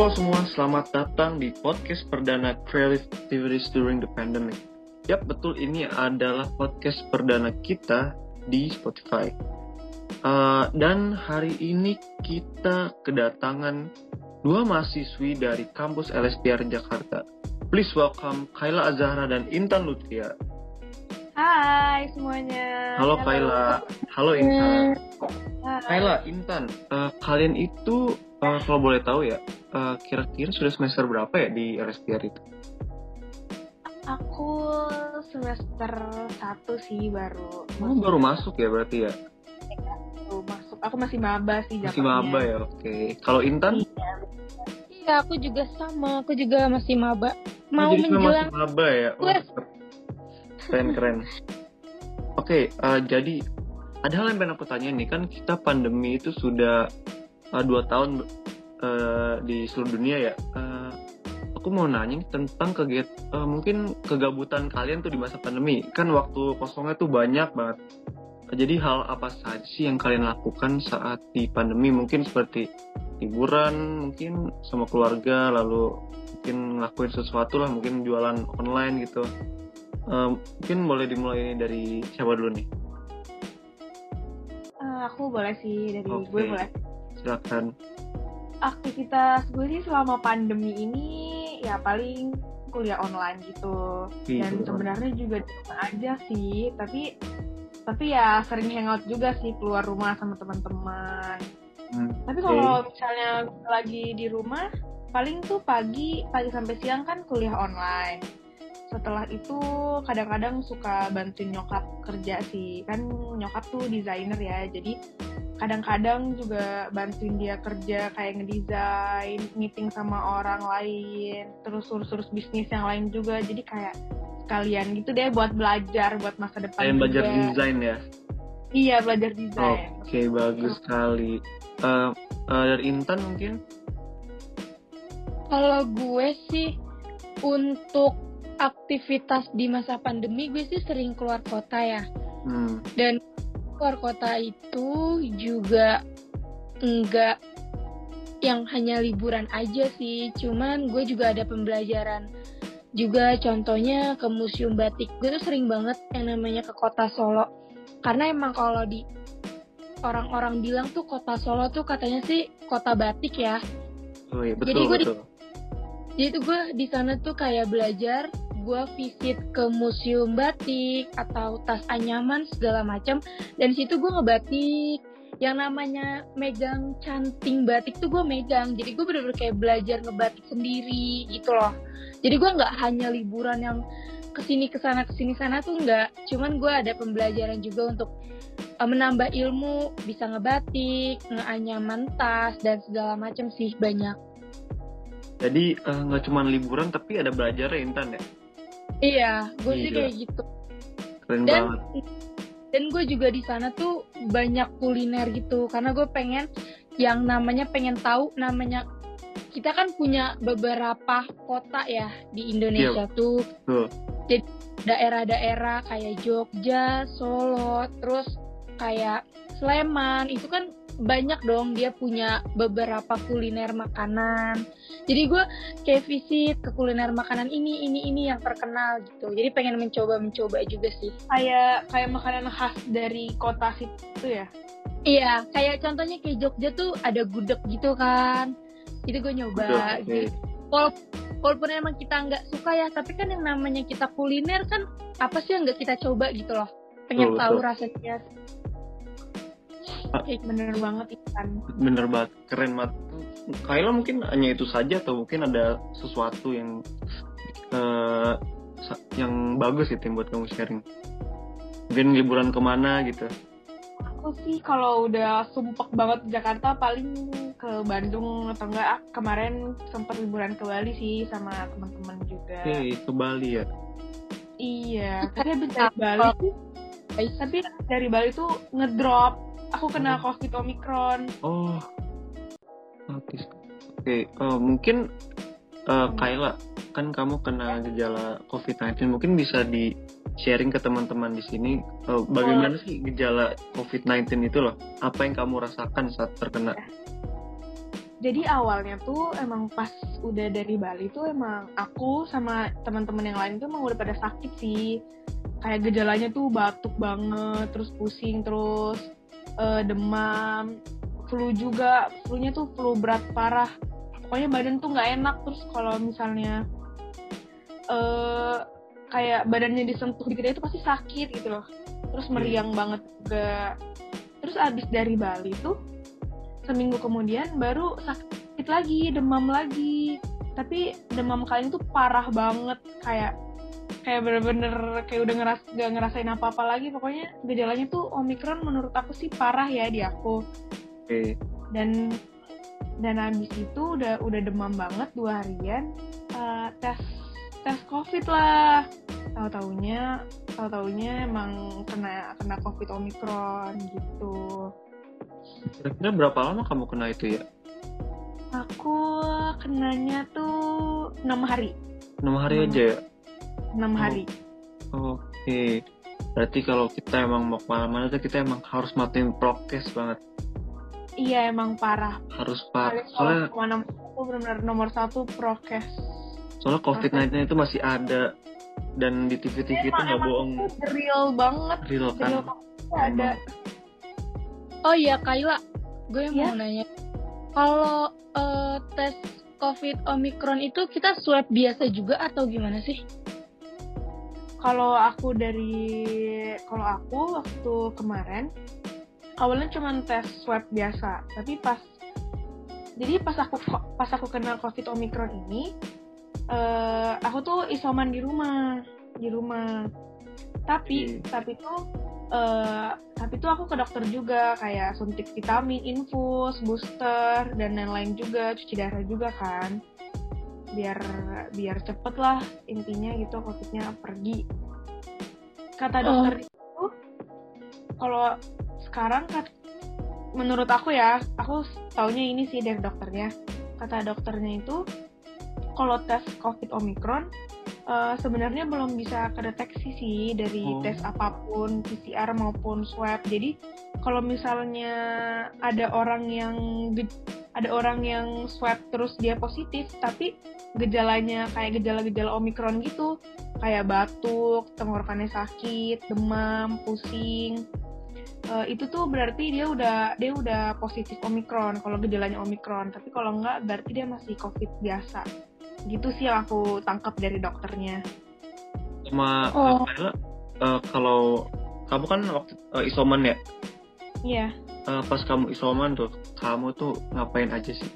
Halo semua, selamat datang di podcast perdana Creative Activities During the Pandemic. Yap, betul ini adalah podcast perdana kita di Spotify. Uh, dan hari ini kita kedatangan dua mahasiswi dari kampus LSPR Jakarta. Please welcome Kaila Azahra dan Intan Lutfia. Hai semuanya. Halo, Kaila. Halo Intan. Hai. Kaila, Intan, uh, kalian itu uh, kalau boleh tahu ya, uh, kira-kira sudah semester berapa ya di LSPR itu? Aku semester satu sih baru. Oh, baru masuk ya berarti ya? Baru masuk. Aku masih maba sih Masih jatuhnya. maba ya, oke. Kalau Intan? Iya. Iya, aku juga sama. Aku juga masih maba. Oh, Mau jadi kamu menjelang masih maba ya? Oh, Wes. keren keren. Oke, eh, jadi ada hal yang pengen aku tanya nih kan kita pandemi itu sudah eh, dua tahun eh, di seluruh dunia ya. Eh, aku mau nanya tentang kegiatan eh, mungkin kegabutan kalian tuh di masa pandemi. Kan waktu kosongnya tuh banyak banget. Jadi hal apa saja sih yang kalian lakukan saat di pandemi? Mungkin seperti liburan, mungkin sama keluarga, lalu mungkin ngelakuin sesuatu lah, mungkin jualan online gitu. Eh, mungkin boleh dimulai dari siapa dulu nih? Eh, aku boleh sih dari Oke. gue boleh. Silakan. Aktivitas gue sih selama pandemi ini ya paling kuliah online gitu. Iya. Dan sebenarnya juga di rumah aja sih, tapi tapi ya sering hangout juga sih keluar rumah sama teman-teman. Hmm, Tapi kalau misalnya lagi di rumah, paling tuh pagi, pagi sampai siang kan kuliah online. Setelah itu kadang-kadang suka bantuin nyokap kerja sih. Kan nyokap tuh desainer ya, jadi kadang-kadang juga bantuin dia kerja kayak ngedesain, meeting sama orang lain, terus urus-urus bisnis yang lain juga. Jadi kayak sekalian gitu deh buat belajar buat masa depan Kalian belajar juga. desain ya? Iya, belajar desain. Oke, bagus sekali. Eh, eh, dari Intan mungkin? kalau gue sih untuk aktivitas di masa pandemi gue sih sering keluar kota ya. Hmm, Dan keluar kota itu juga enggak yang hanya liburan aja sih. Cuman gue juga ada pembelajaran juga contohnya ke museum batik. Gue tuh sering banget yang namanya ke kota Solo. Karena emang kalau di orang-orang bilang tuh kota Solo tuh katanya sih kota batik ya. oh iya, Jadi betul gue di-. Jadi tuh gue di sana tuh kayak belajar, gue visit ke museum batik atau tas anyaman segala macam. Dan situ gue ngebatik. Yang namanya megang canting batik tuh gue megang. Jadi gue bener-bener kayak belajar ngebatik sendiri gitu loh. Jadi gue nggak hanya liburan yang ke sini ke sana ke sini sana tuh nggak. Cuman gue ada pembelajaran juga untuk eh, menambah ilmu, bisa ngebatik, ngeanyaman tas dan segala macam sih banyak. Jadi eh, nggak cuma liburan tapi ada belajar ya Intan ya? Iya, gue sih Gila. kayak gitu. Keren Dan banget. dan gue juga di sana tuh banyak kuliner gitu karena gue pengen yang namanya pengen tahu namanya kita kan punya beberapa kota ya di Indonesia tuh Betul. daerah-daerah kayak Jogja, Solo, terus kayak Sleman itu kan banyak dong dia punya beberapa kuliner makanan. Jadi gue kayak visit ke kuliner makanan ini ini ini yang terkenal gitu. Jadi pengen mencoba mencoba juga sih. Kayak kayak makanan khas dari kota situ ya. Iya, kayak contohnya kayak Jogja tuh ada gudeg gitu kan. Itu gue nyoba. Betul, oke. Jadi, walaupun, walaupun emang kita nggak suka ya, tapi kan yang namanya kita kuliner kan apa sih yang nggak kita coba gitu loh. Pengen Betul, tahu betul. rasanya. Kayak Bener banget ikan. Bener banget, keren banget. Kaila mungkin hanya itu saja atau mungkin ada sesuatu yang eh, sa- yang bagus gitu yang buat kamu sharing. Mungkin liburan ke mana gitu. Aku sih kalau udah sumpek banget di Jakarta paling ke Bandung atau enggak ah, kemarin sempat liburan ke Bali sih sama teman-teman juga. Oke, ke Bali ya. Iya, tapi habis dari Bali tapi dari Bali tuh ngedrop. Aku kena Oh. COVID Omicron. Oh, oke. Oke, eh, mungkin eh, Kaila, kan kamu kena gejala COVID-19, mungkin bisa di sharing ke teman-teman di sini uh, bagaimana sih gejala COVID-19 itu loh? Apa yang kamu rasakan saat terkena? Jadi awalnya tuh emang pas udah dari Bali tuh emang aku sama teman-teman yang lain tuh emang udah pada sakit sih. Kayak gejalanya tuh batuk banget, terus pusing, terus uh, demam, flu juga, flu-nya tuh flu berat parah. Pokoknya badan tuh nggak enak terus kalau misalnya uh, kayak badannya disentuh dikit itu pasti sakit gitu loh. Terus meriang banget juga. Terus abis dari Bali tuh seminggu kemudian baru sakit lagi demam lagi tapi demam kali itu parah banget kayak kayak bener-bener kayak udah ngeras gak ngerasain apa-apa lagi pokoknya gejalanya tuh omikron menurut aku sih parah ya di aku okay. dan dan habis itu udah udah demam banget dua harian uh, tes tes covid lah tahu taunya tahu taunya emang kena kena covid omikron gitu Kira-kira berapa lama kamu kena itu ya? Aku kenanya tuh enam hari. Enam hari hmm. aja ya? Enam hari. Oh, Oke. Okay. Berarti kalau kita emang mau ke mana-mana tuh kita emang harus matiin prokes banget. Iya emang parah. Harus parah. Soalnya ke mana aku benar-benar nomor satu prokes. Soalnya COVID-19 itu masih ada dan di TV-TV itu nggak bohong. Real banget. Real kan. Real ada. Oh iya Kaila, gue yeah. mau nanya. Kalau uh, tes COVID Omicron itu kita swab biasa juga atau gimana sih? Kalau aku dari kalau aku waktu kemarin awalnya cuma tes swab biasa, tapi pas jadi pas aku pas aku kenal COVID Omicron ini, uh, aku tuh isoman di rumah di rumah. Tapi tapi tuh uh, tapi tuh aku ke dokter juga kayak suntik vitamin, infus, booster dan lain-lain juga, cuci darah juga kan. Biar biar cepet lah intinya gitu covidnya pergi. Kata oh. dokter oh. itu kalau sekarang kat, menurut aku ya, aku taunya ini sih dari dokternya. Kata dokternya itu kalau tes COVID Omicron uh, sebenarnya belum bisa kedeteksi sih dari oh. tes apa pun PCR maupun swab. Jadi kalau misalnya ada orang yang ada orang yang swab terus dia positif tapi gejalanya kayak gejala-gejala omikron gitu. Kayak batuk, tenggorokannya sakit, demam, pusing. Uh, itu tuh berarti dia udah dia udah positif omikron kalau gejalanya omikron. Tapi kalau enggak berarti dia masih covid biasa. Gitu sih yang aku tangkap dari dokternya. Sama oh. uh, kalau kamu kan waktu uh, isoman ya? Iya uh, pas kamu isoman tuh kamu tuh ngapain aja sih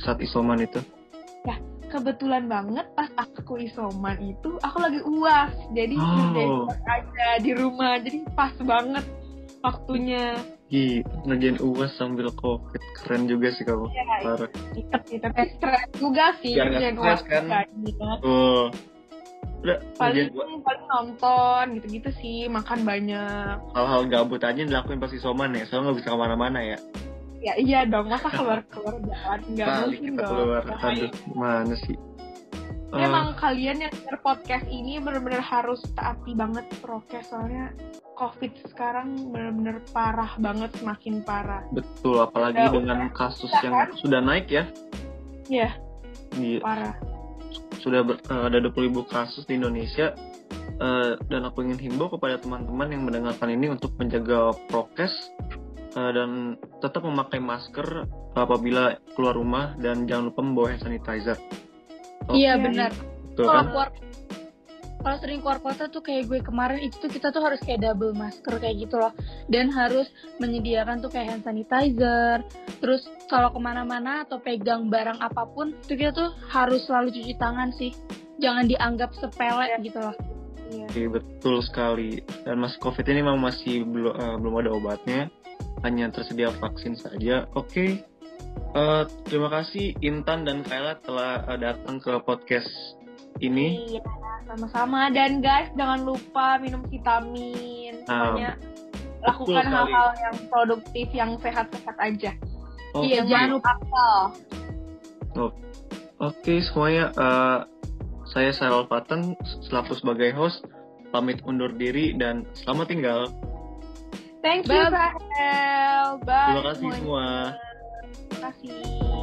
saat isoman itu? Ya kebetulan banget pas aku isoman itu aku lagi uas. Jadi oh. aja di rumah. Jadi pas banget waktunya. Gi, ngerjain uas sambil covid. Keren juga sih kamu. Iya, parah. iya, tapi stres juga sih ngerjain uas kan? gitu. oh Udah, paling paling nonton gitu-gitu sih makan banyak hal-hal gabut aja dilakuin pas isoman ya soalnya nggak bisa ke mana-mana ya ya iya dong masa keluar keluar jalan nggak mungkin dong keluar aduh mana sih Emang uh, kalian yang denger podcast ini benar-benar harus taati banget prokes soalnya COVID sekarang benar-benar parah banget, semakin parah. Betul, apalagi udah, dengan udah, kasus udah, yang kan? sudah naik ya. Iya. Yeah, parah. Sudah ber, uh, ada 20 ribu kasus di Indonesia. Uh, dan aku ingin himbau kepada teman-teman yang mendengarkan ini untuk menjaga prokes uh, dan tetap memakai masker apabila keluar rumah dan jangan lupa membawa hand sanitizer. Iya benar. Betul, kan? keluar kalau sering keluar kota tuh kayak gue kemarin itu tuh kita tuh harus kayak double masker kayak gitu loh dan harus menyediakan tuh kayak hand sanitizer terus kalau ke mana-mana atau pegang barang apa pun tuh kita tuh harus selalu cuci tangan sih jangan dianggap sepele ya. gitu loh Iya okay, betul sekali dan mas covid ini memang masih belum uh, belum ada obatnya hanya tersedia vaksin saja oke okay. uh, terima kasih Intan dan Kayla telah uh, datang ke podcast ini. Iya, sama-sama. Dan guys, jangan lupa minum vitamin. Semuanya um, lakukan hal-hal yang produktif, yang sehat-sehat aja. Okay. Iya, jangan lupa. Oh. Oke, okay, semuanya. Uh, saya Sarul Paten selaku sebagai host. pamit undur diri dan selamat tinggal. Thank you, Bye. Rahel. Bye. Terima kasih semuanya. semua. Terima kasih.